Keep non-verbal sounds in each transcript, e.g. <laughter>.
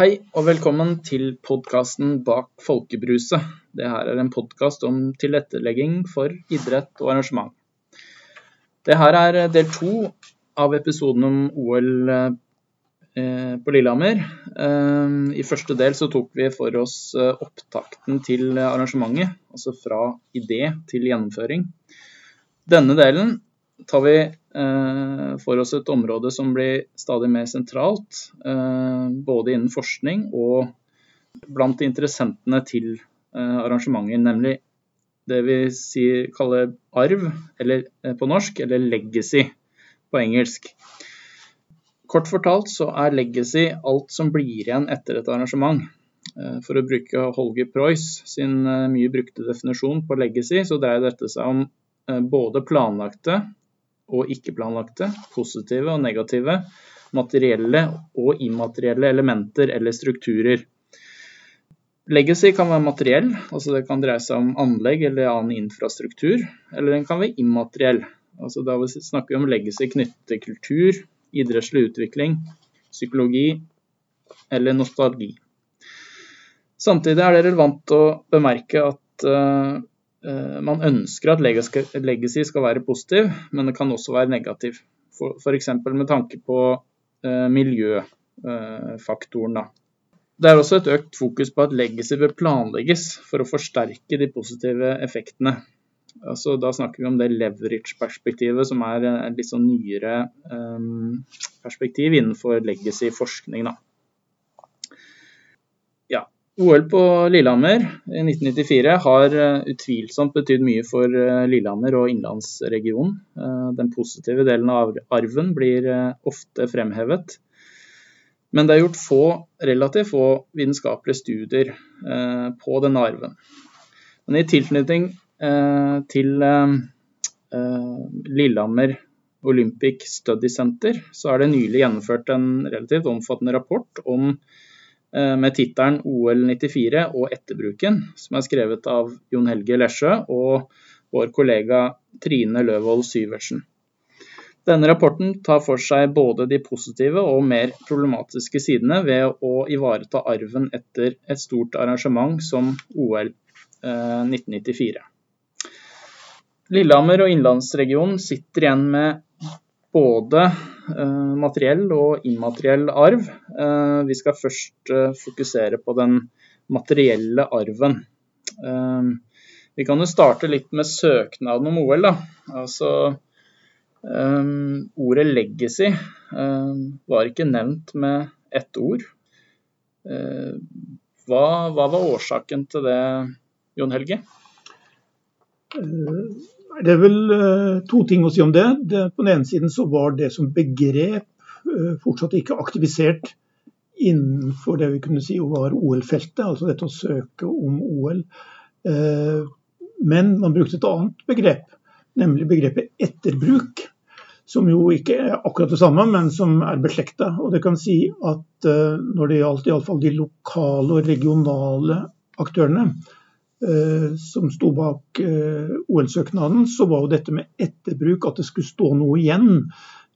Hei og velkommen til podkasten Bak folkebruset. Det her er en podkast om tilrettelegging for idrett og arrangement. Det her er del to av episoden om OL eh, på Lillehammer. Eh, I første del så tok vi for oss eh, opptakten til arrangementet, altså fra idé til gjennomføring. Denne delen tar vi Eh, for oss et område som blir stadig mer sentralt, eh, både innen forskning og blant interessentene til eh, arrangementer, nemlig det vi sier, kaller arv eller, på norsk, eller legacy på engelsk. Kort fortalt så er legacy alt som blir igjen etter et arrangement. For å bruke Holger Preuss sin mye brukte definisjon på legacy, så dreier dette seg om både planlagte og ikke-planlagte, positive og negative, materielle og immaterielle elementer eller strukturer. Legacy kan være materiell, altså det kan dreie seg om anlegg eller annen infrastruktur. Eller den kan være immateriell, altså da snakker vi om legacy knyttet til kultur, idrettslig utvikling, psykologi eller nostalgi. Samtidig er det relevant å bemerke at Eh, man ønsker at legacy skal være positiv, men det kan også være negativ. F.eks. med tanke på eh, miljøfaktoren. Det er også et økt fokus på at legacy bør planlegges for å forsterke de positive effektene. Altså, da snakker vi om det leverage-perspektivet, som er et litt sånn nyere perspektiv innenfor legacy-forskning. OL på Lillehammer i 1994 har eh, utvilsomt betydd mye for eh, Lillehammer og innlandsregionen. Eh, den positive delen av arven blir ofte fremhevet. Men det er gjort få, relativt få vitenskapelige studier på denne arven. Men i tilknytning til Lillehammer Olympic Study Center så er det nylig gjennomført en relativt omfattende rapport om med tittelen OL 94 og etterbruken, som er skrevet av Jon Helge Lesjø og vår kollega Trine Løvold Syvertsen. Denne rapporten tar for seg både de positive og mer problematiske sidene ved å ivareta arven etter et stort arrangement som OL 1994. Eh, Lillehammer og innlandsregionen sitter igjen med både eh, materiell og immateriell arv. Eh, vi skal først eh, fokusere på den materielle arven. Vi kan jo starte litt med søknaden om OL. Da. Altså, ordet 'legacy' var ikke nevnt med ett ord. Hva, hva var årsaken til det, Jon Helge? Det er vel uh, to ting å si om det. det. På den ene siden så var det som begrep uh, fortsatt ikke aktivisert innenfor det vi kunne si var OL-feltet, altså dette å søke om OL. Uh, men man brukte et annet begrep, nemlig begrepet etterbruk. Som jo ikke er akkurat det samme, men som er beslekta. Og det kan si at når det gjaldt iallfall de lokale og regionale aktørene, Eh, som sto bak eh, OL-søknaden, så var jo dette med etterbruk, at det skulle stå noe igjen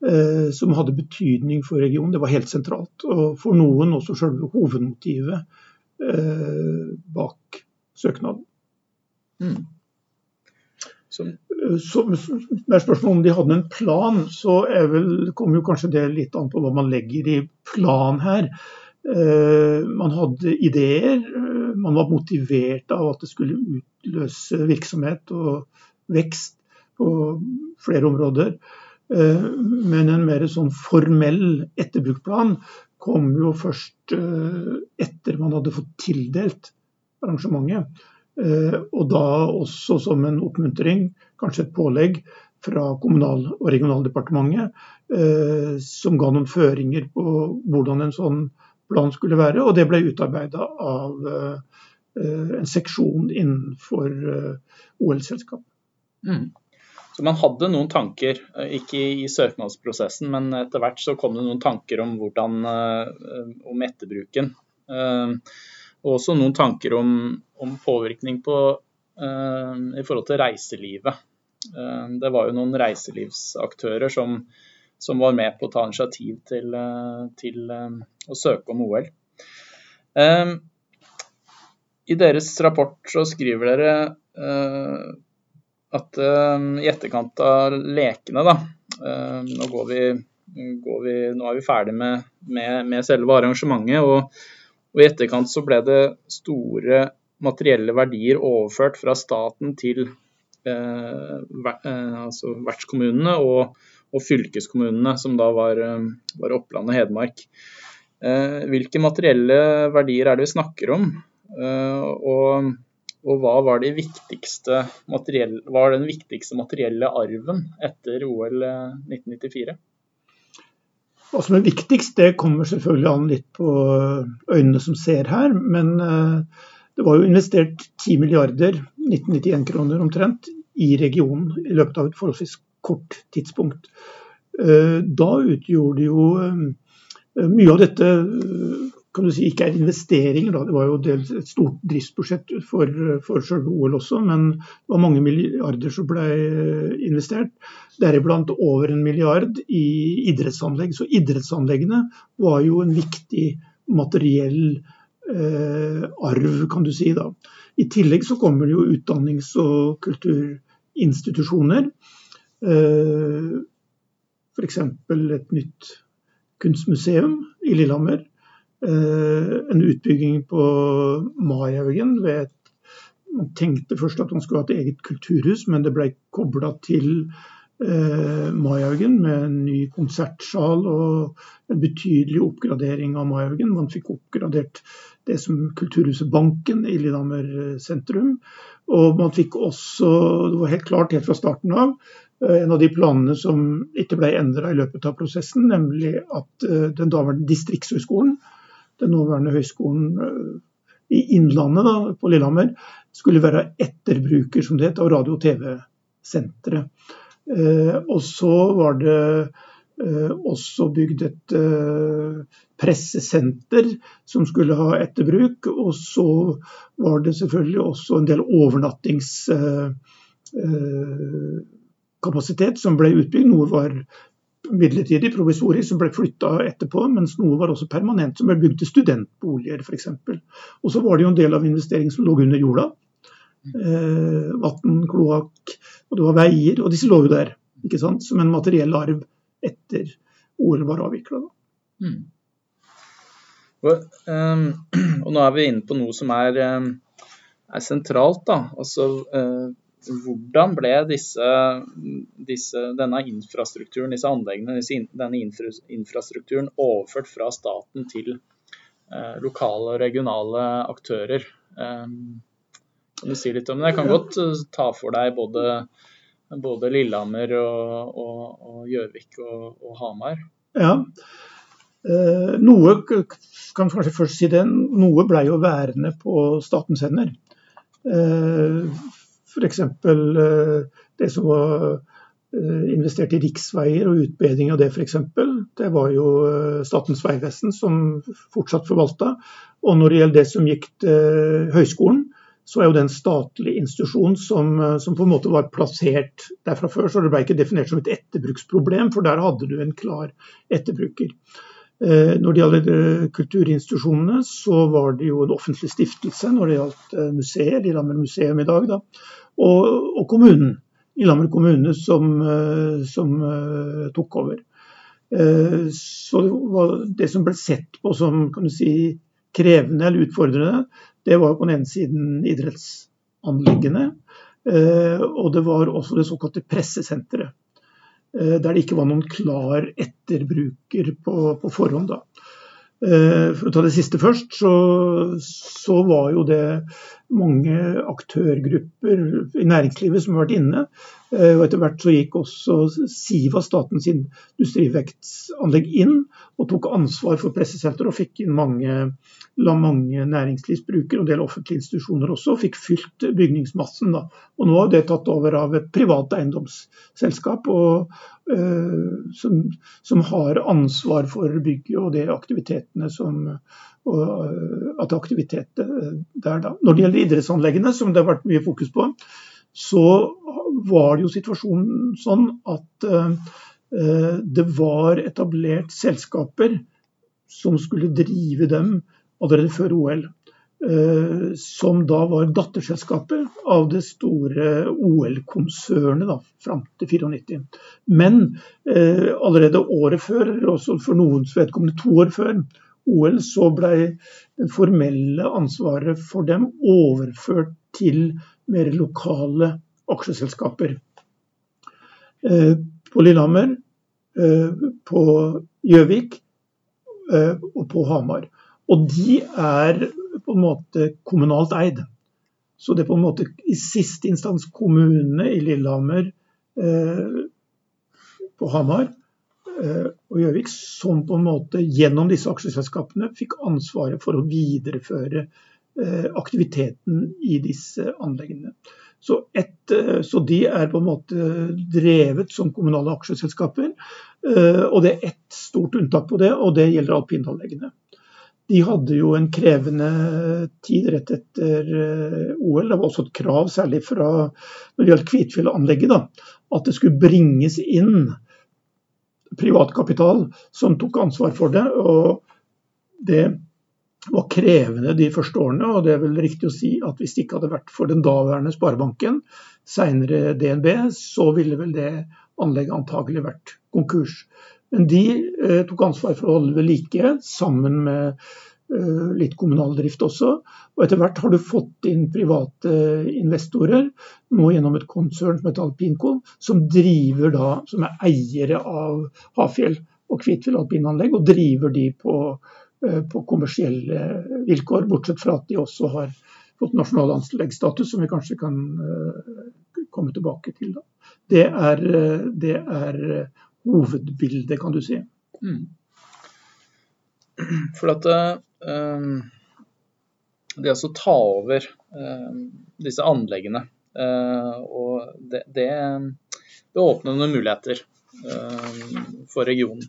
eh, som hadde betydning for regionen, det var helt sentralt. Og for noen også selve hovedmotivet bak søknaden. Mm. Så, så er spørsmålet om de hadde en plan, så vel, kommer jo kanskje det litt an på hva man legger i plan her. Man hadde ideer, man var motivert av at det skulle utløse virksomhet og vekst på flere områder. Eh, men en mer sånn formell etterbruksplan kom jo først eh, etter man hadde fått tildelt arrangementet. Eh, og da også som en oppmuntring, kanskje et pålegg fra Kommunal- og regionaldepartementet, som ga noen føringer på hvordan en sånn plan skulle være. Og det ble utarbeida av Eh, en seksjon innenfor eh, OL-selskapet. Mm. Så man hadde noen tanker, eh, ikke i søknadsprosessen, men etter hvert så kom det noen tanker om, hvordan, om etterbruken. Og også noen tanker om, om påvirkning på, i forhold til reiselivet. Det var jo noen reiselivsaktører som, som var med på å ta initiativ til, til å søke om OL. Um, I deres rapport så skriver dere uh, at i etterkant av lekene, da nå, går vi, går vi, nå, er vi ferdig med, med, med selve arrangementet. Og, og, i etterkant så ble det store materielle verdier overført fra staten til ver, altså vertskommunene og, og, fylkeskommunene, som da var, var Oppland og Hedmark. Eh, hvilke materielle verdier er det vi snakker om? Eh, og, og hva var, de var, den viktigste materielle arven etter OL 1994? Hva som er viktigst, det kommer selvfølgelig an litt på øynene som ser her. Men eh, det var jo investert 10 milliarder 1991-kroner omtrent i regionen i løpet av et forholdsvis kort tidspunkt. Da utgjorde jo Eh, mye av dette eh, kan du si ikke er investeringer. Da. Det var jo et stort driftsbudsjett for, for selve OL også, men det var mange milliarder som ble eh, investert. Deriblant over en milliard i idrettsanlegg. Så idrettsanleggene var jo en viktig materiell eh, arv, kan du si. da. I tillegg så kommer det jo utdannings- og kulturinstitusjoner. Eh, F.eks. et nytt kunstmuseum i Lillehammer. Eh, en utbygging på Maihaugen. Man tenkte først at man skulle ha et eget kulturhus, men det ble kobla til eh, Maihaugen med en ny konsertsal og en betydelig oppgradering av Maihaugen. Man fikk oppgradert det som Kulturhuset Banken i Lillehammer sentrum. Og man fikk også, det var helt klart helt fra starten av, Eh, en av de planene som ikke ble endra i løpet av prosessen, nemlig at eh, den daværende distriktshøyskolen, den nåværende høyskolen eh, i Innlandet da, på Lillehammer, skulle være etterbruker som det het, av radio- og TV-senteret. Og så var det også bygd et pressesenter som skulle ha etterbruk. Og så var det selvfølgelig også en del overnattings kapasitet som ble utbygd. Noe var midlertidig, provisorisk, som ble flytta etterpå, mens noe var også permanent, som ble bygd til studentboliger f.eks. Og så var det jo en del av investeringen som lå under jorda. Eh, Vann, kloakk, og det var veier, og disse lå jo der ikke sant? som en materiell arv etter OL var avvikla. Mm. Og, um, og, nå er vi inne på noe som er, um, er sentralt. da, altså uh, hvordan ble disse, disse, denne infrastrukturen, disse anleggene, denne infra, infrastrukturen overført fra staten til eh, lokale og regionale aktører? Eh, kan du si litt om det? Jeg kan godt uh, ta for deg både, både Lillehammer og Gjøvik og, og, og, Hamar. Ja. Eh, noe kan kanskje først si det, noe ble jo værende på statens hender. Eh, F.eks. Eh, det som var eh, investert i riksveier og utbedring av det f.eks. Det var jo eh, Statens vegvesen som fortsatt forvalta. Og når det gjelder det som gikk til høyskolen, så er jo det en statlig institusjon som, som, på en måte var plassert der fra før. Så det ble ikke definert som et etterbruksproblem, for der hadde du en klar etterbruker. Når det gjelder kulturinstitusjonene, så var det jo en offentlig stiftelse når det gjaldt museer, de Lillehammer museum i dag. da og, og kommunen. Lillehammer kommune som, eh, som uh, tok over. Uh, så det som ble sett på som si, krevende eller utfordrende, det var på den ene siden idrettsanliggende. Og det var også det såkalte pressesenteret. Der det ikke var noen klar etterbruker på, på forhånd. da. For å ta det siste først, så, så var jo det mange aktørgrupper i næringslivet som har vært inne. Eh, og Etter hvert så gikk også Siva, statens industrivektsanlegg, inn og tok ansvar for pressesenteret og fikk inn mange, la mange næringslivsbrukere og en del offentlige institusjoner også, og fikk fylt bygningsmassen. da. Og Nå har det tatt over av et privat eiendomsselskap og, uh, som, som, har ansvar for bygget og de aktivitetene som, og eh, at aktivitet der da. Når det gjelder idrettsanleggene, som det har vært mye fokus på, så var det jo situasjonen sånn at uh, det var etablert selskaper som skulle drive dem allerede før OL. Som da var datterselskaper av det store OL-konsernet fram til 94. Men eh, allerede året før, også for noens vedkommende to år før OL, så ble det formelle ansvaret for dem overført til mer lokale aksjeselskaper. Eh, på Lillehammer, eh, på Gjøvik eh, og på Hamar. Og de er på en måte kommunalt eid. Så det er på en måte i siste instans kommunene i Lillehammer, eh, på Hamar og Gjøvik som på en måte gjennom disse aksjeselskapene fikk ansvaret for å videreføre eh, aktiviteten i disse anleggene. Så, et, eh, så, de er på en måte drevet som kommunale aksjeselskaper. Eh, og det er ett stort unntak på det, og det gjelder alpinanleggene de hadde jo en krevende tid rett etter eh, OL. Det var også et krav, særlig fra når det gjaldt Kvitfjellanlegget, at det skulle bringes inn privat kapital som tok ansvar for det. og Det var krevende de første årene, og det er vel riktig å si at hvis det ikke hadde vært for den daværende Sparebanken, senere DNB, så ville vel det anlegget antagelig vært konkurs. Men de eh, tok ansvar for å holde ved like, sammen med litt kommunal drift også. Og etter hvert har du fått inn private investorer, nå gjennom et konsern som heter Alpinco, som driver da, som er eiere av Hafjell og Kvitfjell alpinanlegg, og driver de på, eh, på kommersielle vilkår, bortsett fra at de også har fått nasjonal anleggsstatus, som vi kanskje kan komme tilbake til. Da. Det er, det er hovedbildet, kan du si. Mm. <clears throat> For at um, det å ta over um, disse anleggene uh, og det, det, det, åpner noen muligheter um, for regionen.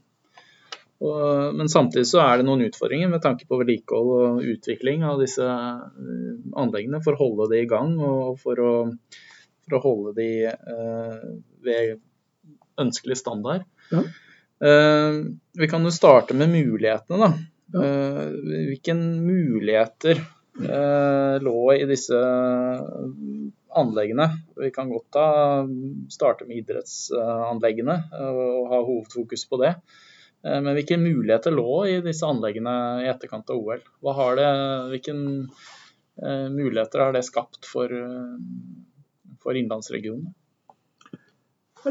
Og, men samtidig så er det noen utfordringer med tanke på vedlikehold og utvikling av disse anleggene for å holde de i gang og for å, for å holde de uh, ved ønskelig standard. Ja. Uh, vi kan jo starte med mulighetene, da. Uh, hvilke muligheter uh, lå i disse anleggene? Vi kan godt da starte med idrettsanleggene og ha hovedfokus på det. Men hvilke muligheter lå i disse anleggene i etterkant av OL? Det, hvilke muligheter har det skapt for, for innlandsregionen?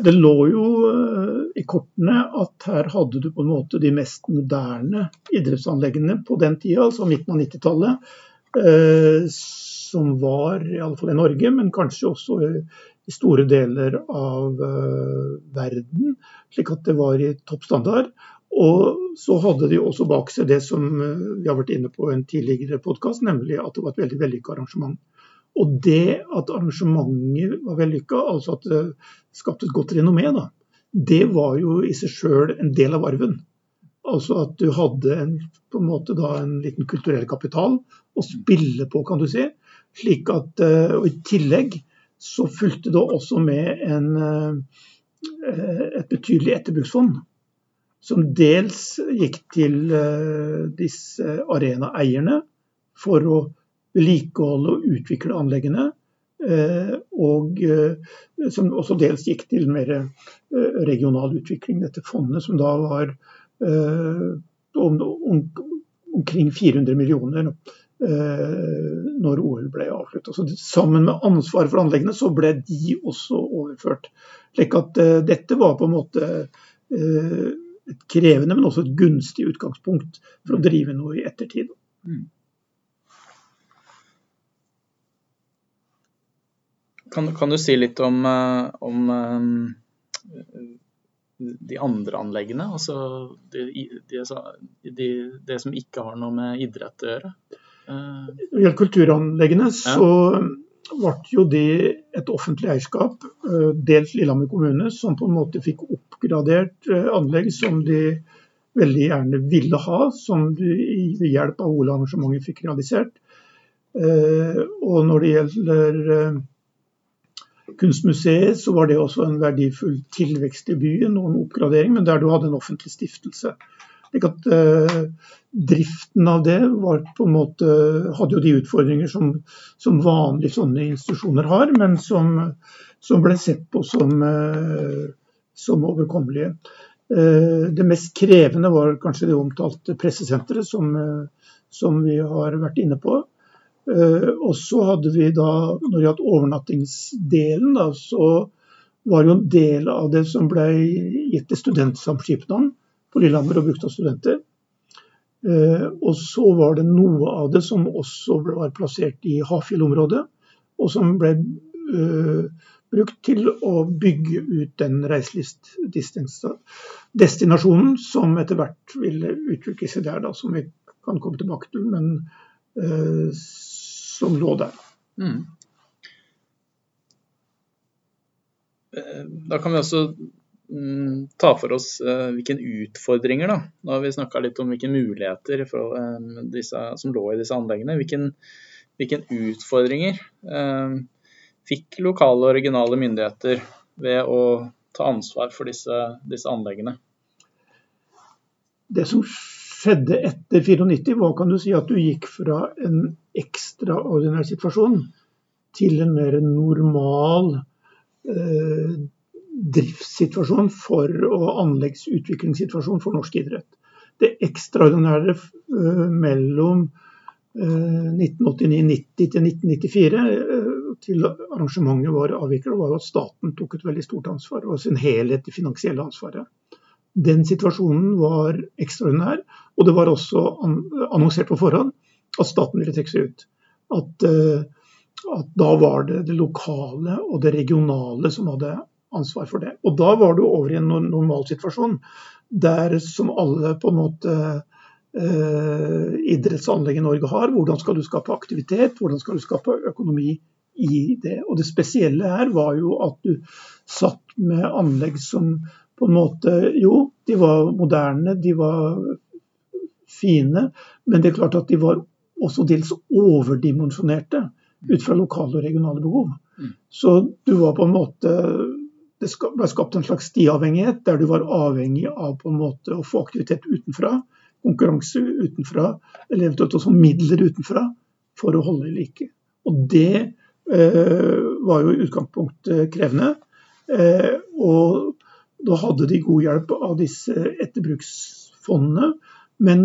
Det lå jo eh, i kortene at her hadde du på en måte de mest moderne idrettsanleggene på den tida, altså midten av 90-tallet. Eh, som var i alle fall i Norge, men kanskje også i store deler av eh, verden. Slik at det var i toppstandard. Og så hadde de også bak seg det som vi har vært inne på i en tidligere podkast, nemlig at det var et veldig vellykka arrangement. Og det at arrangementet var vellykka, altså at det skapte et godt renommé, da, det var jo i seg sjøl en del av arven. Altså at du hadde en, på en måte da en liten kulturell kapital å spille på, kan du si. Slik at, eh, og I tillegg så fulgte det også med en, eh, et betydelig etterbruksfond. Som dels gikk til eh, disse arenaeierne for å vedlikeholde og utvikle anleggene. Eh, og eh, som også dels gikk til mer eh, regional utvikling. Dette fondet som da var omkring 400 millioner når OL ble avsluttet. Sammen med ansvaret for anleggene så ble de også overført. Slik at dette var på en måte et krevende, men også et gunstig utgangspunkt for å drive noe i ettertid. Mm. Kan, kan, du si litt om, eh, om eh, de andre anleggene? Altså det de, de, de som ikke har noe med idrett å gjøre? Når det gjelder kulturanleggene, ja. så ble jo det et offentlig eierskap, eh, dels Lillehammer kommune, som på en måte fikk oppgradert anlegg som de veldig gjerne ville ha, som de ved hjelp av Ola-arrangementet fikk realisert. Og når det gjelder Kunstmuseet så var det også en verdifull tilvekst i byen og en oppgradering, men der du hadde en offentlig stiftelse. At eh, driften av det måte, hadde jo de utfordringer som, som vanlige sånne institusjoner har, men som, som ble sett på som, eh, som overkommelige. Eh, det mest krevende var kanskje det omtalte pressesenteret, som, som vi har vært inne på. Og så hadde vi da, når det gjaldt overnattingsdelen, da, så var jo en del av det som ble gitt til studentsamskipnaden på Lillehammer og brukt av studenter. Eh, og så var det noe av det som også var plassert i Hafjell-området, og som ble uh, brukt til å bygge ut den reiselivsdestinasjonen som etter hvert ville utvikle seg der, da, som vi kan komme tilbake til, men som lå der. Mm. Da kan vi også Mm, ta for oss uh, hvilke utfordringer, da. Nå har vi snakka litt om hvilke muligheter for, uh, disse, som lå i disse anleggene. Hvilke, hvilke utfordringer uh, fikk lokale og regionale myndigheter ved å ta ansvar for disse, disse anleggene? Det som skjedde etter 94, hva kan du si at du gikk fra en ekstraordinær situasjon til en mer normal driftssituasjon for, og anleggsutviklingssituasjon for norsk idrett. Det ekstraordinære eh, mellom eh, 1989-90 til 1994 uh, til arrangementet var avvikla, var at staten tok et veldig stort ansvar, og sin helhet i finansielle ansvaret. Den situasjonen var ekstraordinær, og det var også annonsert på forhånd at staten ville trekke seg ut. At, at da var det det lokale og det regionale som hadde ansvar for det. Og da var du over i en normal situasjon der som alle på en måte eh, idrettsanlegg i Norge har. Hvordan skal du skape aktivitet, hvordan skal du skape økonomi i det. Og det spesielle her var jo at du satt med anlegg som på en måte Jo, de var moderne, de var fine, men det er klart at de var også dels overdimensjonerte ut fra lokale og regionale behov. Mm. Så du var på en måte det ble skapt en slags stiavhengighet, der du var avhengig av på en måte å få aktivitet utenfra, konkurranse utenfra, eller eventuelt også midler utenfra, for å holde like. Og det eh, var jo i utgangspunktet krevende. Eh, og da hadde de god hjelp av disse etterbruksfondene. Men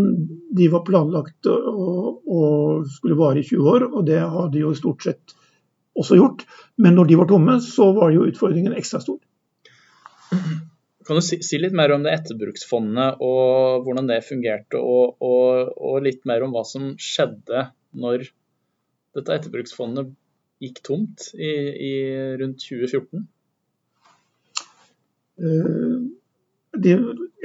de var planlagt å, skulle vare i 20 år, og det har de jo stort sett også gjort. Men når de var tomme, så var jo utfordringen ekstra stor. Kan du si, si, litt mer om det etterbruksfondet og hvordan det fungerte, og, og, og, litt mer om hva som skjedde når dette etterbruksfondet gikk tomt i, i rundt 2014? Uh, de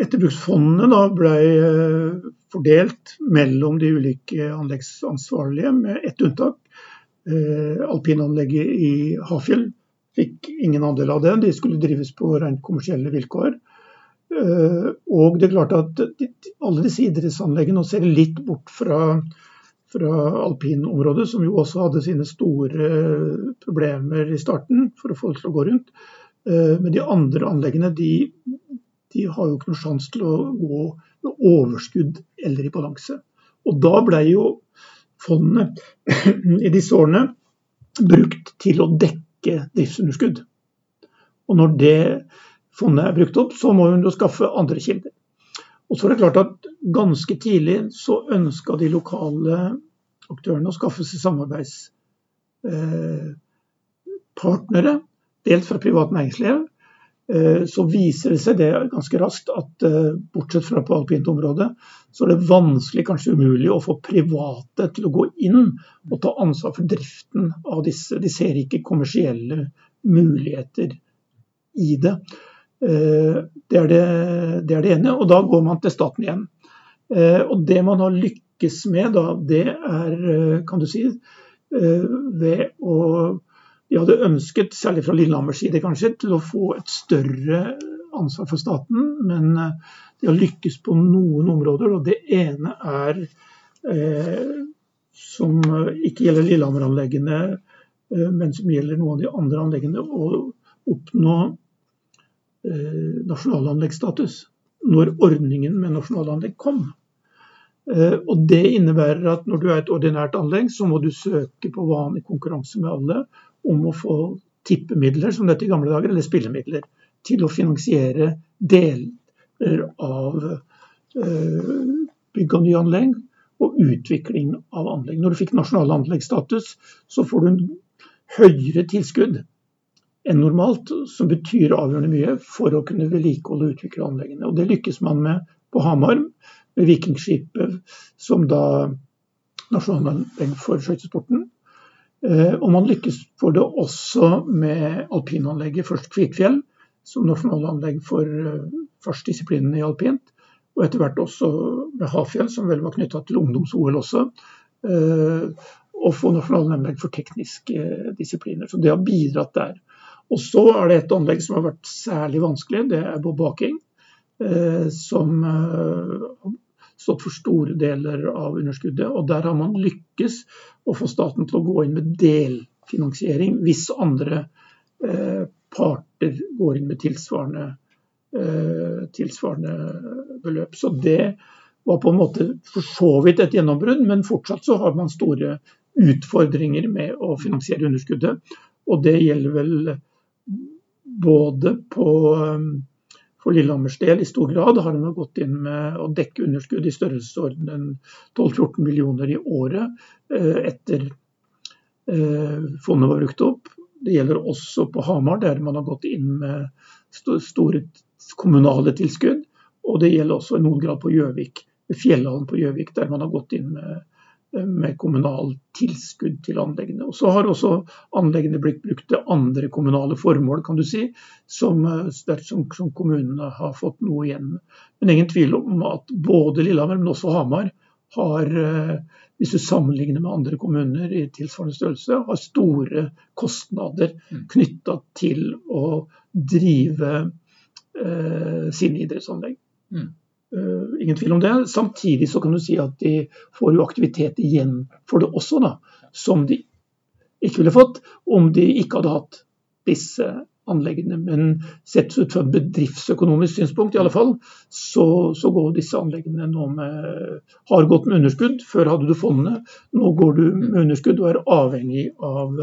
etterbruksfondene da ble uh, fordelt mellom de ulike anleggsansvarlige, med ett unntak. Uh, alpinanlegget i Hafjell fikk ingen andel av det. De skulle drives på rent kommersielle vilkår. Eh, og det er klart at alle disse idrettsanleggene, nå ser litt bort fra, fra alpinområdet, som jo også hadde sine store problemer i starten for å få det til å gå rundt. Eh, men de andre anleggene de, de har jo ikke noen sjanse til å gå med overskudd eller i balanse. Og da ble jo fondet i disse årene brukt til å dekke driftsunderskudd. Og når det fondet er brukt opp, så må hun jo skaffe andre kilder. Og så er det klart at Ganske tidlig så ønska de lokale aktørene å skaffe seg samarbeidspartnere, dels fra privat næringsliv, Eh, så viser det seg det ganske raskt at eh, bortsett fra på alpint område, så er det vanskelig, kanskje umulig, å få private til å gå inn og ta ansvar for driften av disse. De ser ikke kommersielle muligheter i det. Eh, det er det, det er det, ene, og da går man til staten igjen. Og det man har lykkes med da, det er, kan du si, ved å de hadde ønsket, særlig fra Lillehammers side kanskje, til å få et større ansvar for staten, men eh, de har lykkes på noen områder. og Det ene er, eh, som ikke gjelder Lillehammer-anleggene, eh, men som gjelder noen av de andre anleggene, å oppnå eh, nasjonalanleggsstatus. når ordningen med nasjonalanlegg kom. Eh, og Det innebærer at når du er et ordinært anlegg, så må du søke på vanlig konkurranse med alle om å få tippemidler, som dette i gamle dager, eller spillemidler, til å finansiere deler av bygg av nye anlegg og utvikling av anlegg. Når du fikk nasjonal anleggsstatus, så får du en høyere tilskudd enn normalt, som betyr avgjørende mye for å kunne vedlikeholde og utvikle anleggene. Og Det lykkes man med på Hamar, med Vikingskipet som da nasjonalanlegg for skøytesporten. Eh, og man lykkes for det også med alpinanlegget, først Kvikfjell, som nasjonalanlegg for først disiplinene i alpint. Og etter hvert også med Hafjell, som vel var knytta til ungdoms-OL også. Eh, og få nasjonalanlegg for tekniske disipliner. Så det har bidratt der. Og så er det et anlegg som har vært særlig vanskelig, det er Bob Baking. Eh, som eh, stått for store deler av underskuddet. Og der har man lykkes å få staten til å gå inn med delfinansiering hvis andre eh, parter går inn med tilsvarende, tilsvarende beløp. Så det var på en måte for så vidt et gjennombrudd, men fortsatt så har man store utfordringer med å finansiere underskuddet. Og det gjelder vel både på um, for Lillehammers del i stor grad har de gått inn med å dekke underskudd i størrelsesorden 12-14 millioner i året eh, etter eh, fondet var brukt opp. Det gjelder også på Hamar, der man har gått inn med store kommunale tilskudd. Og det gjelder også i noen grad på Gjøvik, Fjellhallen på Gjøvik, der man har gått inn med med kommunalt tilskudd til anleggene. Og Så har også anleggene blitt brukt til andre kommunale formål, kan du si, som, som, som kommunene har fått noe igjen. Men ingen tvil om at både Lillehammer, men også Hamar har, eh, hvis du sammenligner med andre kommuner i tilsvarende størrelse, har store kostnader mm. knytta til å drive eh, sine idrettsanlegg. Mm. Uh, ingen tvil om det. Samtidig så kan du si at de får jo aktivitet igjen for det også, da. Som de ikke ville fått om de ikke hadde hatt disse anleggene. Men sett ut fra bedriftsøkonomisk synspunkt i alle fall, så, så, går disse anleggene nå med Har gått med underskudd. Før hadde du fondene, nå går du med underskudd og er avhengig av,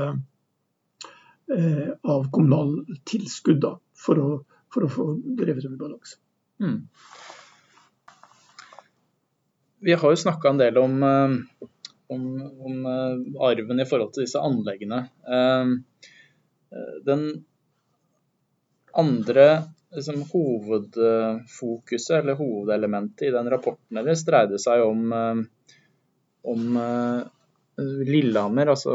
eh, av kommunal tilskudd da, for, å, for å få drevet under balanse. Mm. Vi har jo snakka en del om, eh, om, om, eh, arven i forhold til disse anleggene. Eh, den andre liksom, hovedfokuset, eller hovedelementet i den rapporten deres, dreide seg om, om Lillehammer, altså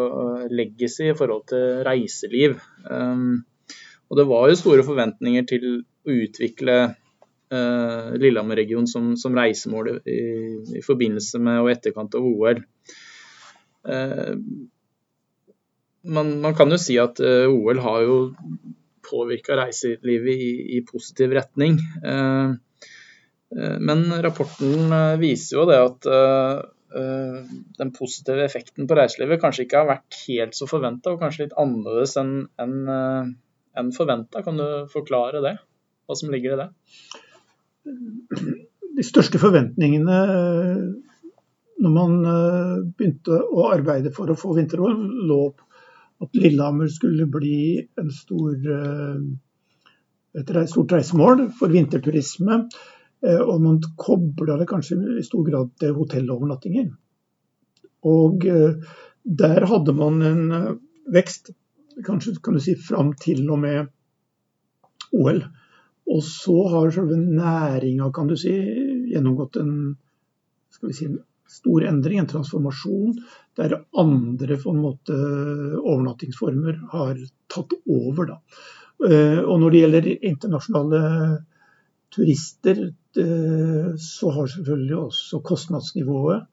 legacy i forhold til reiseliv. Og det var jo store forventninger til å utvikle eh, Lillehammer-regionen som, som, reisemål i, i, forbindelse med og etterkant av OL. Eh, man, man, kan jo si at eh, OL har jo påvirka reiselivet i, i, positiv retning. Eh, eh, men rapporten eh, viser jo det at den positive effekten på reiselivet kanskje ikke har vært helt så forventa, og kanskje litt annerledes enn en, en forventa. Kan du forklare det? Hva som ligger i det? De største forventningene når man eh, begynte å arbeide for å få vinter-OL, lå at Lillehammer skulle bli stor, eh, et stort reisemål for vinterturisme. Eh, og man kobla det kanskje i stor grad til hotellovernattinger. Og der hadde man en vekst, kanskje kan du si fram til og med OL. Og så har selve næringa, kan du si, gjennomgått en, si, en stor endring, en transformasjon, der andre måte overnattingsformer har tatt over. Da. Eh, og når det gjelder internasjonale turister, eh, så har selvfølgelig også kostnadsnivået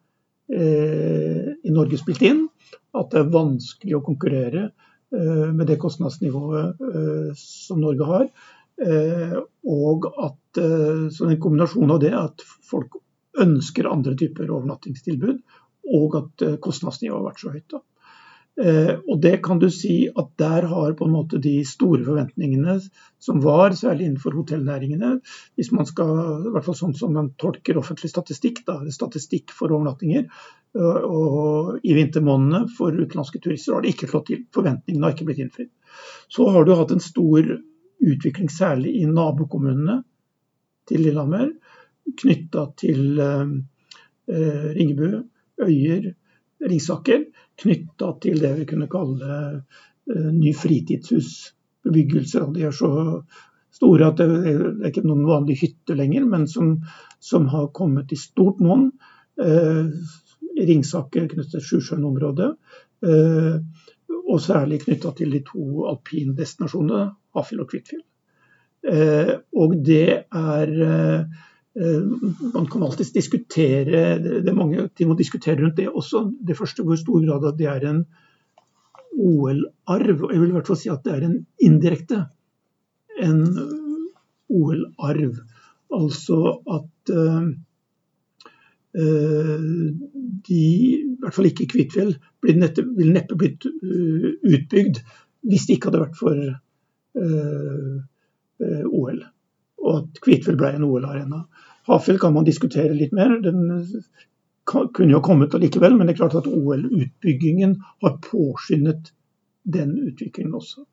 eh, i Norge spilt inn. At det er vanskelig å konkurrere med det kostnadsnivået som Norge har. Eh, og at eh, så en kombinasjon av det at folk ønsker andre typer overnattingstilbud, og at eh, kostnadsnivået har vært så høyt. Da. Eh, og det kan du si at der har på en måte de store forventningene som var, særlig innenfor hotellnæringene, hvis man skal, i hvert fall sånn som man tolker offentlig statistikk, da, statistikk for overnattinger, og, og i vintermånedene for utenlandske turister har det ikke slått til. Forventningene har ikke blitt innfridd. Så har du hatt en stor utvikling, særlig i nabokommunene til Lillehammer, knytta til eh, eh, Ringebu, Øyer, Ringsaker knytta til det vi kunne kalle uh, ny fritidshusbebyggelse. De er så store at det, er ikke noen vanlige hytter lenger, men som, som har kommet i stort monn. Eh, Ringsaker knyttet til Sjusjøen-området. Uh, og særlig knytta til de to alpindestinasjonene, Hafjell og Kvitfjell. og det er Eh, man kan alltids diskutere Det er mange ting å diskutere rundt det også. Det første hvor stor grad at det er en OL-arv. Jeg vil i hvert fall si at det er en indirekte en OL-arv. Altså at uh, de, i hvert fall ikke Kvitfjell, ville neppe blitt uh, utbygd hvis det ikke hadde vært for uh, OL. Og at Kvitfjell ble en OL-arena. Hafjell kan man diskutere litt mer. Den kunne jo kommet allikevel, men det er klart at OL-utbyggingen har påskyndet den utviklingen også.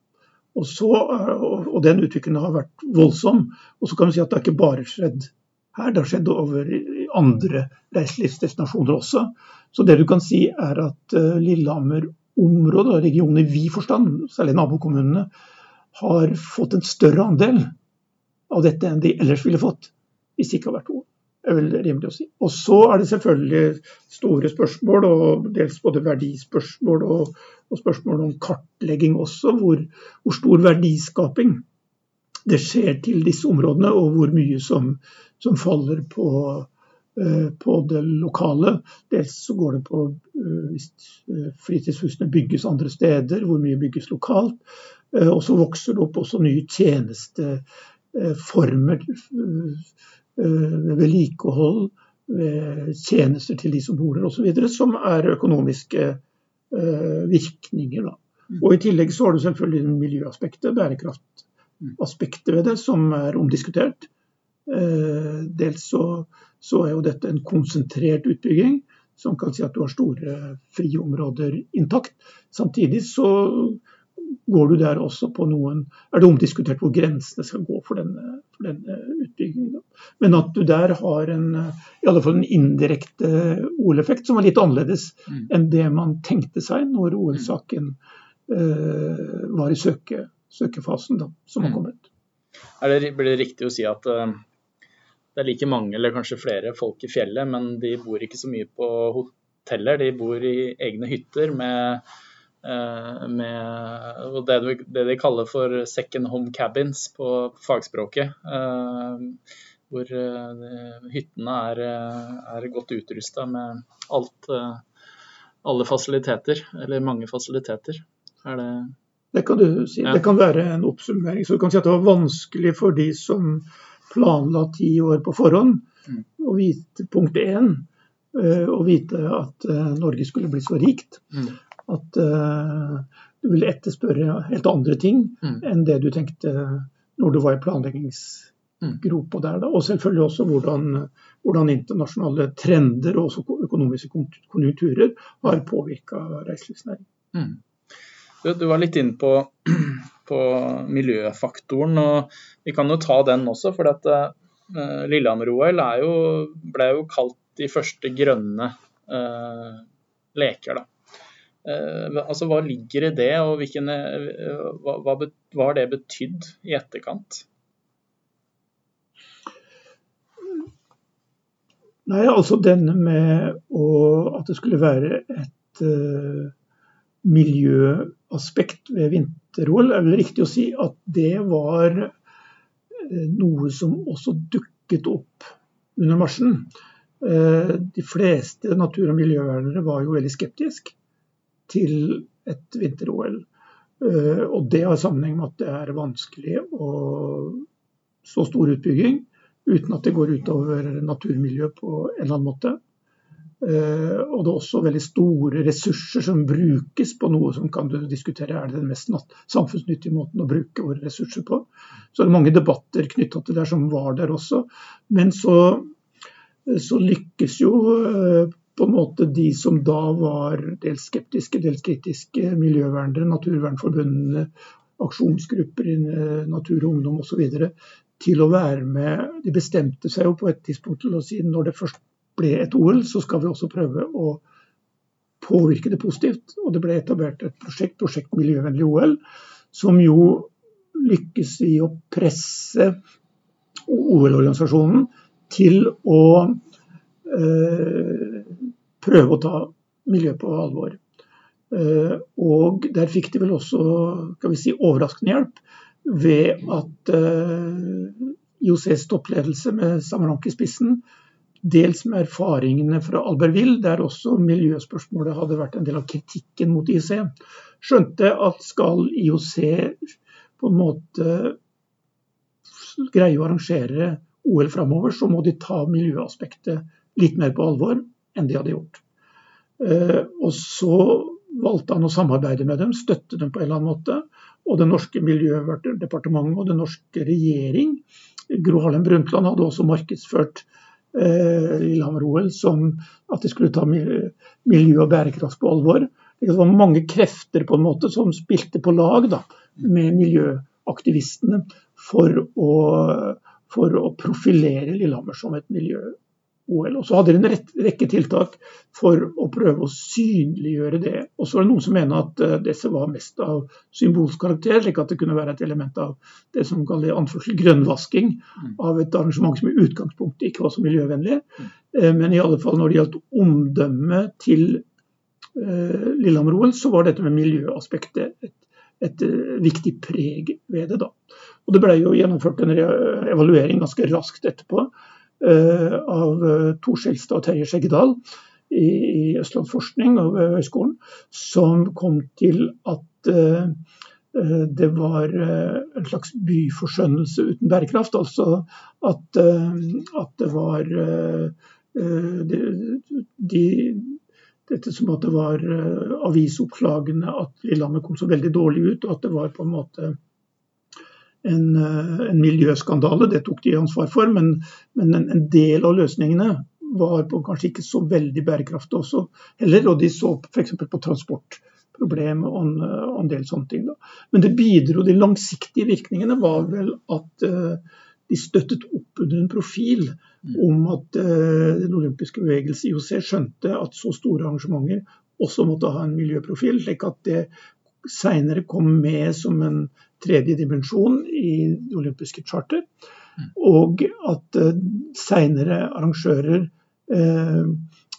Og, så, og, den utviklingen har vært voldsom. Og så kan vi si at det har ikke bare skjedd her, det har skjedd over andre reiselivsdestinasjoner også. Så det du kan si er at uh, Lillehammer-området og regionen i vid forstand, særlig nabokommunene, har fått en større andel av dette enn de ellers ville fått hvis det ikke hadde vært OL. Det er vel rimelig å si. Og så er det selvfølgelig store spørsmål, og dels både verdispørsmål og, og spørsmål om kartlegging også. Hvor, hvor, stor verdiskaping det skjer til disse områdene, og hvor mye som, som faller på, på, det lokale. Dels så går det på uh, hvis uh, fritidshusene bygges andre steder, hvor mye bygges lokalt. og så vokser det opp også nye tjenesteformer Eh, vedlikehold, tjenester til de som bor der osv., som er økonomiske eh, virkninger. Da. Mm. Og I tillegg så har du selvfølgelig miljøaspektet, bærekraftaspektet ved det, som er omdiskutert. Eh, dels så, så, er jo dette en konsentrert utbygging, som kan si at du har store friområder intakt. Samtidig så går du der også på noen Er det omdiskutert hvor grensene skal gå for denne, for denne utbyggingen. Men at du der har en, i alle fall en indirekte OL-effekt som var litt annerledes mm. enn det man tenkte seg når OL-saken uh, var i søke, søkefasen, da, som har mm. kommet. Er det, blir det riktig å si at uh, det er like mange eller kanskje flere folk i fjellet, men de bor ikke så mye på hoteller, de bor i egne hytter med Eh, med det, det, de kaller for second home cabins på fagspråket. Eh, hvor eh, hyttene er, er godt utrusta med alt, alle fasiliteter, eller mange fasiliteter. Er det det kan du si. Ja. Det kan være en oppsummering. Så du kan si at det var vanskelig for de som planla ti år på forhånd, Og vite punkt én, å vite at Norge skulle bli så rikt. Mm at uh, du ville etterspørre helt andre ting mm. enn det du tenkte når du var i planleggingsgropa der. Da. Og selvfølgelig også hvordan, hvordan, internasjonale trender og også økonomiske konjunkturer har påvirka reiselivsnæringen. Mm. Du, du, var litt inne på, på, miljøfaktoren, og vi kan jo ta den også. For at uh, Lillehammer-OL ble jo kalt de første grønne uh, leker. da. Eh, altså, hva ligger i det, og hvilken, eh, hva, hva, hva har det betydd i etterkant? Nei, altså denne med å, at det skulle være et uh, miljøaspekt ved vinter-OL, er vel riktig å si at det var uh, noe som også dukket opp under marsjen. Uh, de fleste natur- og miljøvernere var jo veldig skeptiske til et vinter-OL. Eh, og det har sammenheng med at det er vanskelig å så stor utbygging uten at det går utover naturmiljøet på en eller annen måte. Uh, og det er også veldig store ressurser som brukes på noe som kan du diskutere er det den mest samfunnsnyttige måten å bruke våre ressurser på. Så er det mange debatter knytta til det som var der også. Men så, så lykkes jo uh, på en måte de som da var dels skeptiske, dels kritiske, miljøvernere, Naturvernforbundene, aksjonsgrupper i Natur og Ungdom osv. til å være med. De bestemte seg jo på et tidspunkt til å si når det først ble et OL, så skal vi også prøve å påvirke det positivt. Og det ble etablert et prosjekt, prosjekt Miljøvennlig OL, som jo lykkes i å presse OL-organisasjonen til å eh, prøve å ta miljøet på alvor. Eh, og der fikk de vel også kan vi si, overraskende hjelp ved at eh, IOCs toppledelse med Samarank i spissen Dels med erfaringene fra Albertville, der også miljøspørsmålet hadde vært en del av kritikken mot IOC. Skjønte at skal IOC på en måte greie å arrangere OL framover, så må de ta miljøaspektet litt mer på alvor enn de hadde gjort. Eh, og så valgte han å samarbeide med dem, støtte dem på en eller annen måte. Og det norske miljødepartementet og den norske regjering, Gro Harlem Brundtland, hadde også markedsført Lillehammer-OL som at de skulle ta miljø og bærekraft på alvor. Det var mange krefter på en måte som spilte på lag da, med miljøaktivistene for å, for å profilere Lillehammer som et miljø, OL. Og så hadde de en rekke tiltak for å prøve å synliggjøre det. Og så var det noen som mener at uh, disse var mest av symbolsk karakter, slik at det kunne være et element av det som kalles anførsel grønnvasking mm. av et arrangement som i utgangspunktet ikke var så miljøvennlig. Uh, men i alle fall når det gjaldt omdømmet til uh, Lillehammer-OL, så var dette med miljøaspektet et, et viktig preg ved det. da. Og Det ble jo gjennomført en evaluering ganske raskt etterpå Eh, av eh, Tor Skjelstad og Terje Skjeggedal i, Østlandsforskning og ved høyskolen, som kom til at eh, det var en slags byforskjønnelse uten bærekraft. Altså at, at det var de, de, dette som at det var avisoppslagene at Lillehammer kom så veldig dårlig ut, og at det var på en måte en, eh, en, miljøskandale, det tok de ansvar for. Men, men en, en, del av løsningene var på, kanskje ikke så veldig bærekraftig også heller. Og de så f.eks. på transportproblem og en, og en, del sånne ting. Da. Men det bidro, de langsiktige virkningene var vel at uh, de støttet opp under en profil om at uh, den olympiske bevegelse IOC skjønte at så store arrangementer også måtte ha en miljøprofil, slik at det seinere kom med som en tredje dimensjon i det olympiske charter. Og at uh, seinere arrangører uh,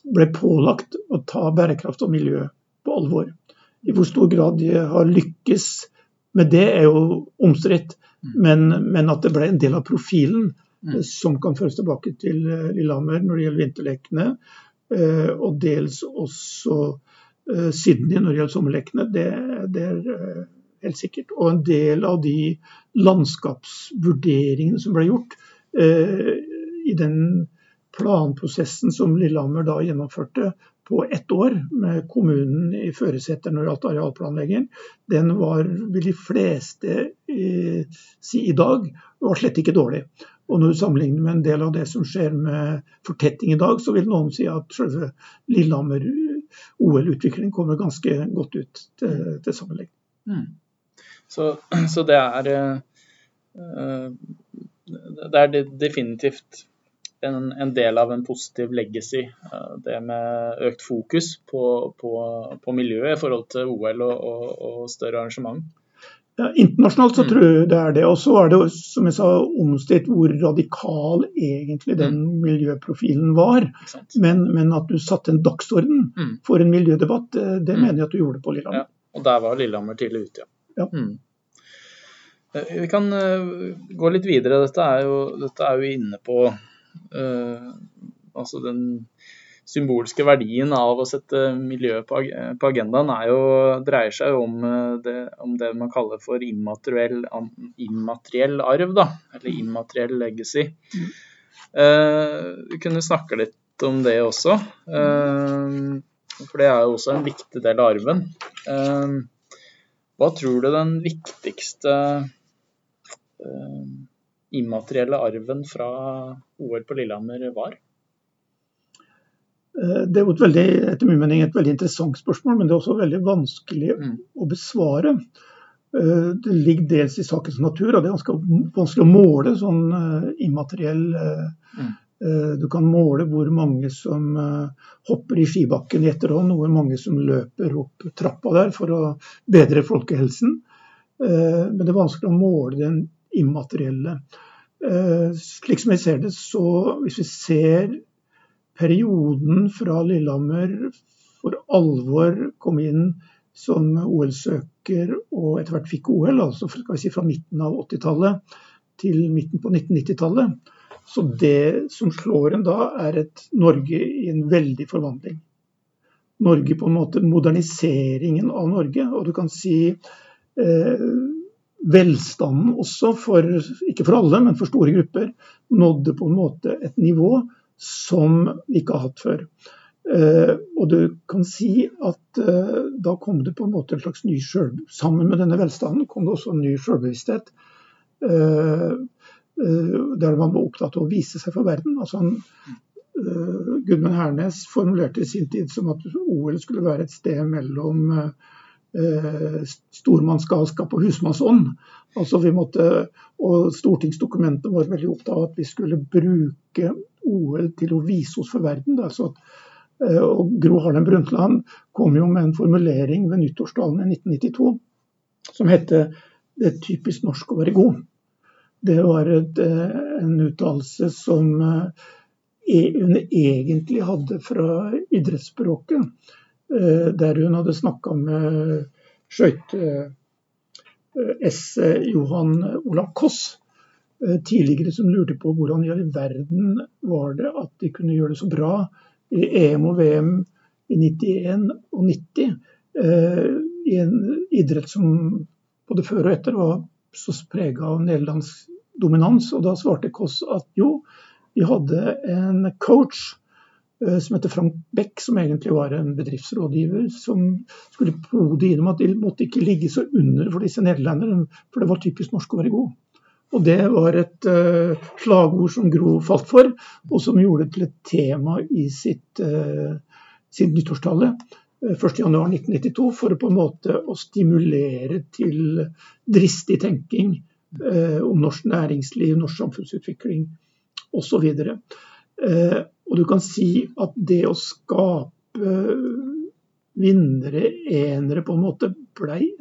ble pålagt å ta bærekraft og miljø på alvor. I hvor stor grad de har lykkes med det, er jo omstridt. Men, men, at det ble en del av profilen mm. som kan føres tilbake til Lillehammer når det gjelder vinterlekene, og dels også Sydney når det gjelder sommerlekene, det, det er helt sikkert. Og en del av de landskapsvurderingene som ble gjort eh, i den planprosessen som Lillehammer da gjennomførte på ett år, med kommunen i førersetet når det gjaldt arealplanlegging, den var, vil de fleste eh, si i dag, var slett ikke dårlig. Og når du sammenligner med en del av det som skjer med fortetting i dag, så vil noen si at selve Lillehammer OL-utvikling kommer ganske godt ut til, til sammenligning. Mm. Så, <clears throat> så det er eh, Det er definitivt en, en, del av en positiv legacy. Eh, det med økt fokus på, på, på miljøet i forhold til OL og, og, og større arrangement. Ja, internasjonalt så mm. tror jeg det er det. Og så er det som jeg sa, omstridt hvor radikal egentlig den mm. miljøprofilen var. Men, men, at du satte en dagsorden mm. for en miljødebatt, det, det mm. mener jeg at du gjorde på Lillehammer. Ja, og der var Lillehammer tidlig ute, ja. Ja. Mm. Eh, vi kan uh, gå litt videre. Dette er jo, dette er jo inne på uh, altså den symbolske verdien av å sette miljøet på, agendaen jo, dreier seg om det, om det, man kaller for immateriell, immateriell arv, da, eller immateriell legacy. Uh, vi kunne snakke litt om det også. For det er jo også en viktig del av arven. Hva tror du den viktigste immaterielle arven fra OL på Lillehammer var? Det er et veldig, etter min mening et veldig interessant spørsmål, men det er også veldig vanskelig mm. å besvare. Eh, det ligger dels i sakens natur, og det er ganske vanskelig å måle sånn eh, immateriell mm. Du kan måle hvor mange som hopper i skibakken i etterhånd, og hvor mange som løper opp trappa der for å bedre folkehelsen. Men det er vanskelig å måle den immaterielle. Slik som jeg ser det, så hvis vi ser perioden fra Lillehammer for alvor kom inn som OL-søker og etter hvert fikk OL, altså si fra midten av 80-tallet til midten på 1990-tallet. Så det som slår en da, er et Norge i en veldig forvandling. Norge på en måte moderniseringen av Norge. Og du kan si eh, velstanden også, for, ikke for alle, men for store grupper, nådde på en måte et nivå som vi ikke har hatt før. Uh, og du kan si at uh, da kom det på en måte en slags ny selv, Sammen med denne velstanden kom det også en ny selvbevissthet. Uh, der man var opptatt av å vise seg for verden. Altså han, Gudmund Hernes formulerte i sin tid som at OL skulle være et sted mellom stormannsgalskap og husmannsånd. Altså vi måtte, og Stortingsdokumentet var veldig opptatt av at vi skulle bruke OL til å vise oss for verden. Altså og Gro Harlem Brundtland kom jo med en formulering ved nyttårstalen i 1992 som hette 'Det er typisk norsk å være god'. Det var et, eh, en uttalelse som eh, e, hun egentlig hadde fra idrettsspråket. Der hun hadde snakka med skøyte-S. Johan Olav Koss tidligere som lurte på hvordan i all verden var det at de kunne gjøre det så bra i EM og VM i 91 og 90. Eh, I en idrett som både før og etter var så prega av nederlandsk dominans. Og da svarte Koss at jo, vi hadde en coach eh, som heter Frank Beck, som egentlig var en bedriftsrådgiver, som skulle pode innom at de måtte ikke ligge så under for disse nederlenderne, for det var typisk norsk å være god. Og det var et uh, slagord som Gro falt for, og som gjorde det til et tema i sitt, uh, sin nyttårstale uh, 1.1.1992, for å på en måte å stimulere til dristig tenking uh, om norsk næringsliv, norsk samfunnsutvikling osv. Uh, og du kan si at det å skape vinnere, enere, på en måte blei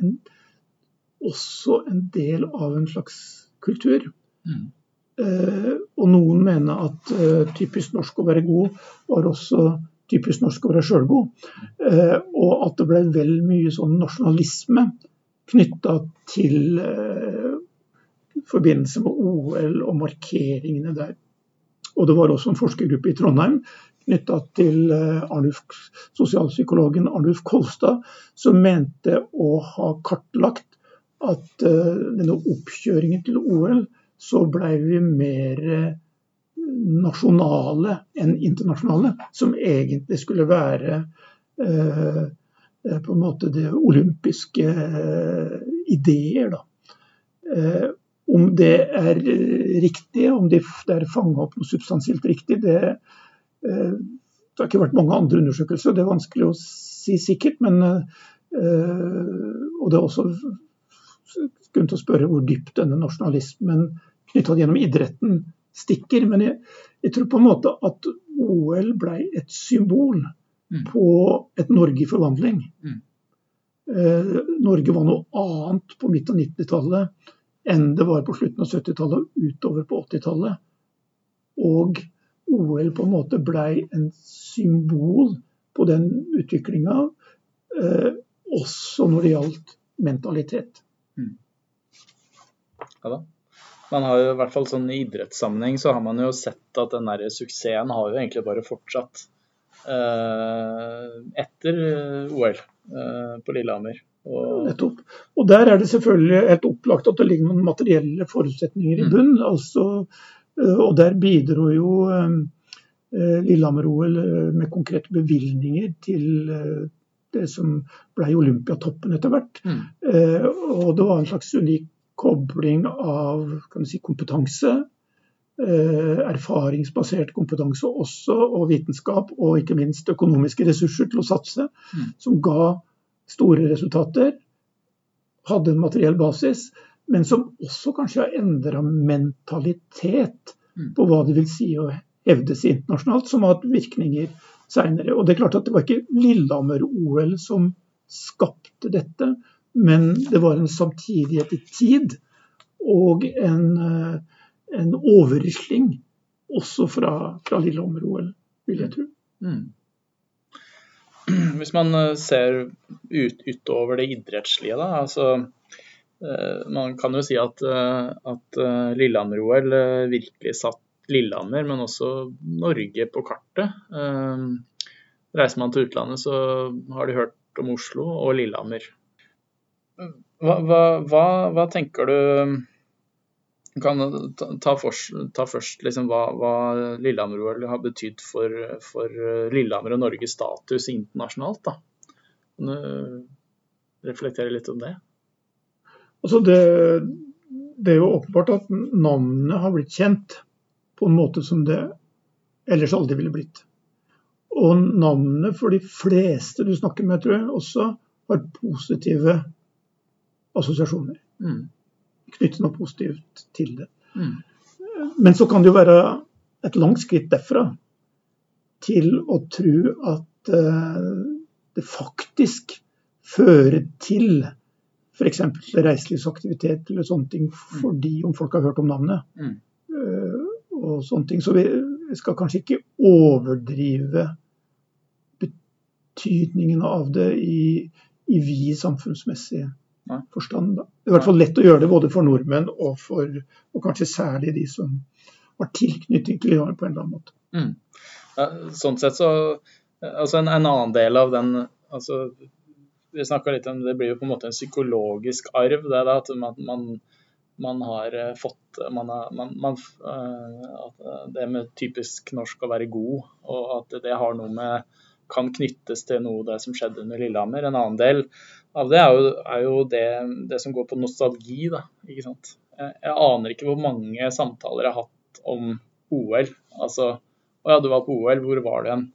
også en del av en slags kultur. Mm. Eh, og noen mener at eh, typisk norsk å være god var også typisk norsk å være sjølgod. Eh, og at det ble vel mye sånn nasjonalisme knytta til eh, forbindelse med OL og markeringene der. Og det var også en forskergruppe i Trondheim knytta til eh, Arnulf, sosialpsykologen Arnulf Kolstad, som mente å ha kartlagt at uh, denne oppkjøringen til OL, så blei vi mer uh, nasjonale enn internasjonale. Som egentlig skulle være uh, på en måte det olympiske ideer, da. om det er riktig, om det er fanga opp noe substansielt riktig, det, det har ikke vært mange andre undersøkelser. Det er vanskelig å si sikkert, men og det er også grunn til å spørre hvor dypt denne nasjonalismen knytta gjennom idretten stikker. Men jeg, jeg, tror på en måte at OL ble et symbol mm. på et Norge i forvandling. Mm. Eh, Norge var noe annet på midten av 90-tallet enn det var på slutten av 70-tallet og utover på 80-tallet. Og OL på en måte blei en symbol på den utviklinga, eh, også når det gjaldt mentalitet. Mm. Ja da. Man har jo i hvert fall sånn I idrettssammenheng så har man jo sett at den der suksessen har jo egentlig bare fortsatt eh, etter eh, OL eh, på Lillehammer. Og... Nettopp. Og der er det selvfølgelig helt opplagt at det ligger noen materielle forutsetninger i mm. bunn. Mm. Altså, og der bidro jo Lillehammer-OL med konkrete bevilgninger til det som ble Olympiatoppen etter hvert. Mm. Og det var en slags unik kobling av si, kompetanse, erfaringsbasert kompetanse også, og vitenskap, og ikke minst økonomiske ressurser til å satse, mm. som ga store resultater. Hadde en materiell basis men som også kanskje har endra mentalitet mm. på hva det vil si å hevde seg internasjonalt, som har hatt virkninger seinere. Og det er klart at det var ikke Lillehammer-OL som skapte dette, men det var en samtidighet i tid og en, eh, en overrisling også fra, fra Lillehammer-OL, vil jeg tro. Mm. <clears throat> Hvis man eh, ser ut, utover det idrettslige, da. altså Eh, man kan jo si at, at eh, Lillehammer-OL virkelig satt Lillehammer, men også Norge på kartet. Reiser man til utlandet, så har de hørt om Oslo og Lillehammer. Hva, hva, hva tenker du kan ta, for, ta først liksom, hva, hva Lillehammer-OL har betydd for, for, Lillehammer og Norges status internasjonalt. Da. Kan du reflektere litt om det? Altså det, det, er jo åpenbart at navnet har blitt kjent på en måte som det ellers aldri ville blitt. Og navnet for de fleste du snakker med, tror jeg, også har positive assosiasjoner. Mm. Knytte noe positivt til det. Mm. Men så kan det jo være et langt skritt derfra til å tro at uh, det faktisk fører til f.eks. reiselivsaktivitet eller sånne ting fordi om folk har hørt om navnet. Mm. Og sånne ting. Så vi skal kanskje ikke overdrive betydningen av det i, i vid samfunnsmessig forstand. Da. Det er i hvert fall lett å gjøre det både for nordmenn og, for, og kanskje særlig de som har tilknytning til Iran på en eller annen måte. Mm. Ja, sånn sett så altså en, en, annen del av den altså vi litt om det blir jo på en måte en psykologisk arv. Det, da, at man, man, har eh, fått man har, man, uh, Det med typisk norsk å være god, og at det har noe med kan knyttes til noe det som skjedde under Lillehammer. En annen del av det er jo, er jo det, det, som går på nostalgi. Da, ikke sant? Jeg, jeg, aner ikke hvor mange samtaler jeg har hatt om OL. Altså Å ja, du var på OL, hvor var du hen?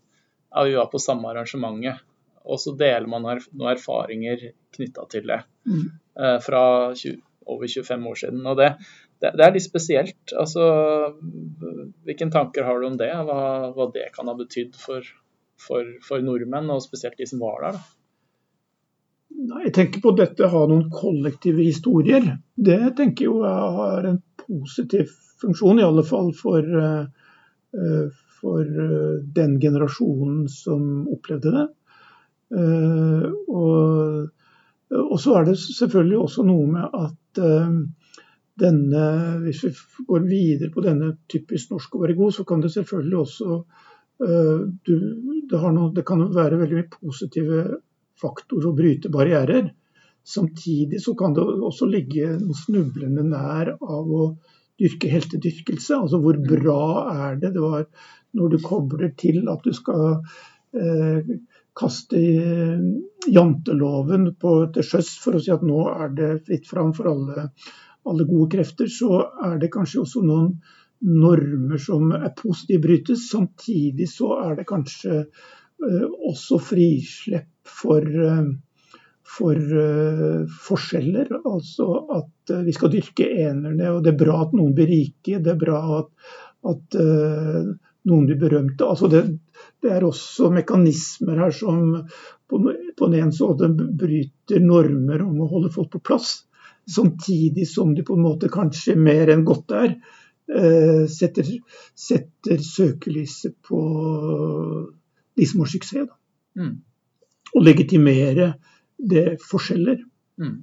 Ja, vi var på samme arrangementet og så deler man noen erfaringer knytta til det mm. Eh, fra 20, over 25 år siden. Og det, det, det, er litt spesielt. Altså, hvilke tanker har du om det? Hva, hva det kan ha betydd for, for, for, nordmenn, og spesielt de som var der? Da? Jeg tenker på dette har noen kollektive historier. Det tenker jeg har en positiv funksjon, i alle fall for, eh, for den generasjonen som opplevde det. Eh, og, og, så er det selvfølgelig også noe med at eh, denne, hvis vi går videre på denne typisk norsk å være god, så kan det selvfølgelig også eh, du, det, noe, det, kan være veldig mye positive faktorer å bryte barrierer. Samtidig så kan det også ligge noe snublende nær av å dyrke heltedyrkelse. Altså hvor bra er det? Det var når du kobler til at du skal eh, kaste janteloven på, til sjøs for å si at nå er det fritt fram for alle, alle, gode krefter, så er det kanskje også noen normer som er positive brytes. Samtidig så er det kanskje uh, også frislepp for, uh, for uh, forskjeller. Altså at vi skal dyrke enerne, og det er bra at noen blir rike. Det er bra at, at noen blir berømte. Altså det, det, er også mekanismer her som på, på den ene siden bryter normer om å holde folk på plass, samtidig som de på en måte kanskje mer enn godt er, eh, setter, setter søkelyset på de som har suksess. Mm. Og legitimere det forskjeller. Mm.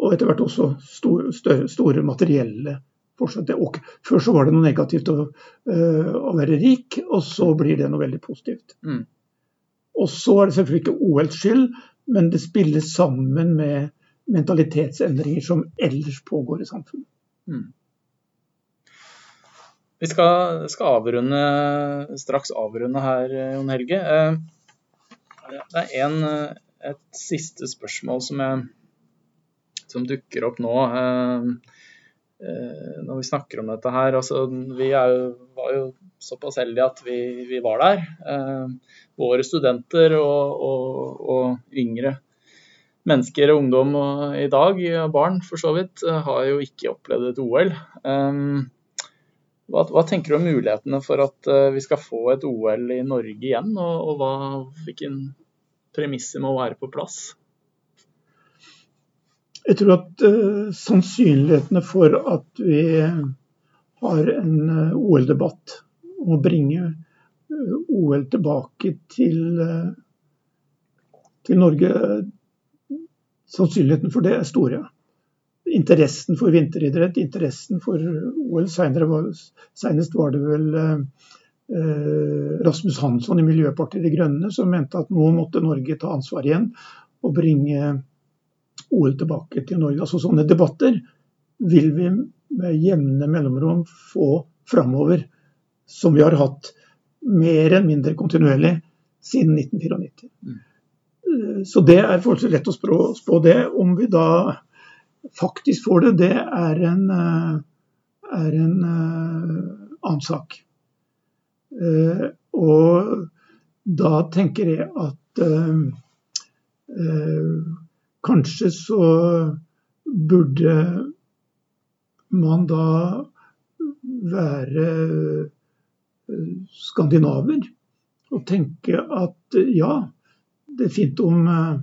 Og etter hvert også store, større, store materielle fortsatt Og før så var det noe negativt å, uh, å, være rik, og så blir det noe veldig positivt. Mm. Og så er det selvfølgelig ikke OLs skyld, men det spiller sammen med mentalitetsendringer som ellers pågår i samfunnet. Mm. Vi skal, skal avrunde, straks avrunde her, Jon Helge. Det er en, et siste spørsmål som, jeg, som dukker opp nå. Eh, når vi snakker om dette her. Altså, vi er, var jo såpass heldige at vi, vi var der. Eh, våre studenter og, og, og, yngre mennesker og ungdom og, i dag, barn for så vidt, eh, har jo ikke opplevd et OL. Eh, hva, hva, tenker du om mulighetene for at eh, vi skal få et OL i Norge igjen, og hva, hvilken premisser må være på plass? Jeg tror at uh, sannsynlighetene for at vi har en uh, OL-debatt om å bringe uh, eh, OL tilbake til, til Norge Sannsynligheten for det er store. Interessen for vinteridrett, interessen for OL Senest var det vel Rasmus Hansson i Miljøpartiet De Grønne som mente at nå måtte Norge ta ansvar igjen og bringe OL tilbake til Norge. Altså Sånne debatter vil vi med jevne mellomrom få framover, som vi har hatt mer eller mindre kontinuerlig siden 1994. Mm. Så det er forholdsvis lett å spå, spå, det. Om vi da faktisk får det, det er en, er en uh, annen sak. Og da tenker jeg at Kanskje så burde man da være eh, skandinaver og tenke at ja, det er fint om eh,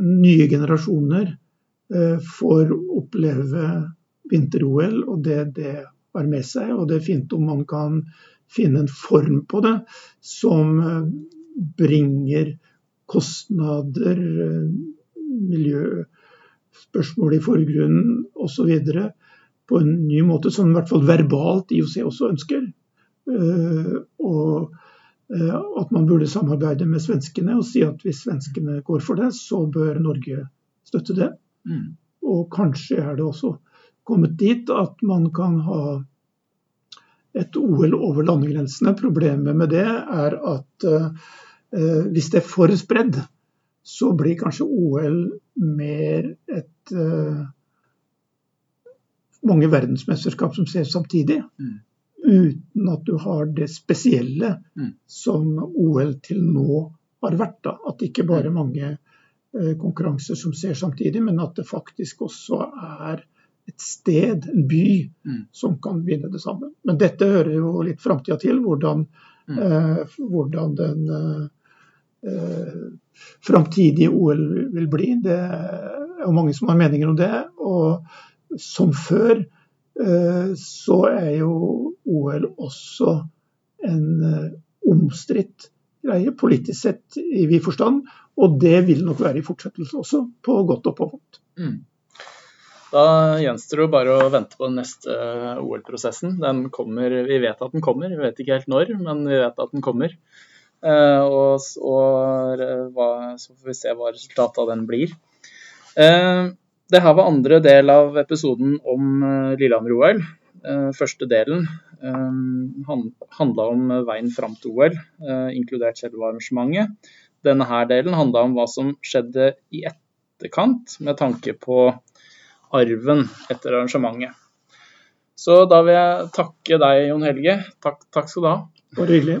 nye generasjoner eh, får oppleve vinter-OL og det det har med seg. Og det er fint om man kan finne en form på det som eh, bringer kostnader, miljøspørsmål i forgrunnen osv. på en ny måte, som i hvert fall verbalt IOC også ønsker. Eh, og eh, at man burde samarbeide med svenskene og si at hvis svenskene går for det, så bør Norge støtte det. Mm. Og kanskje er det også kommet dit at man kan ha et OL over landegrensene. Problemet med det er at Eh, hvis det er for spredd, så blir kanskje OL mer et uh, mange verdensmesterskap som ses samtidig. Mm. Uten at du har det spesielle mm. som OL til nå har vært. Da. At det ikke bare er mange uh, konkurranser som ser samtidig, men at det faktisk også er et sted, en by, mm. som kan vinne det samme. Men dette hører jo litt framtida til, hvordan, eh, hvordan den eh, framtidige OL vil bli. Det er jo mange som har meninger om det. Og som før eh, så er jo OL også en eh, omstridt greie, politisk sett i vid forstand. Og det vil nok være i fortsettelse også, på godt og på vondt. Mm. Da gjenstår det bare å vente på den neste OL-prosessen. Den kommer, Vi vet at den kommer, vi vet ikke helt når, men vi vet at den kommer. Eh, og, og hva, så får vi se hva resultatet av den blir. Eh, det her var andre del av episoden om eh, Lillehammer-OL. Første delen handla om veien fram til OL, inkludert selve arrangementet. Denne her delen handla om hva som skjedde i etterkant, med tanke på arven etter arrangementet. Så da vil jeg takke deg, Jon Helge. Takk, takk skal du ha. Bare hyggelig.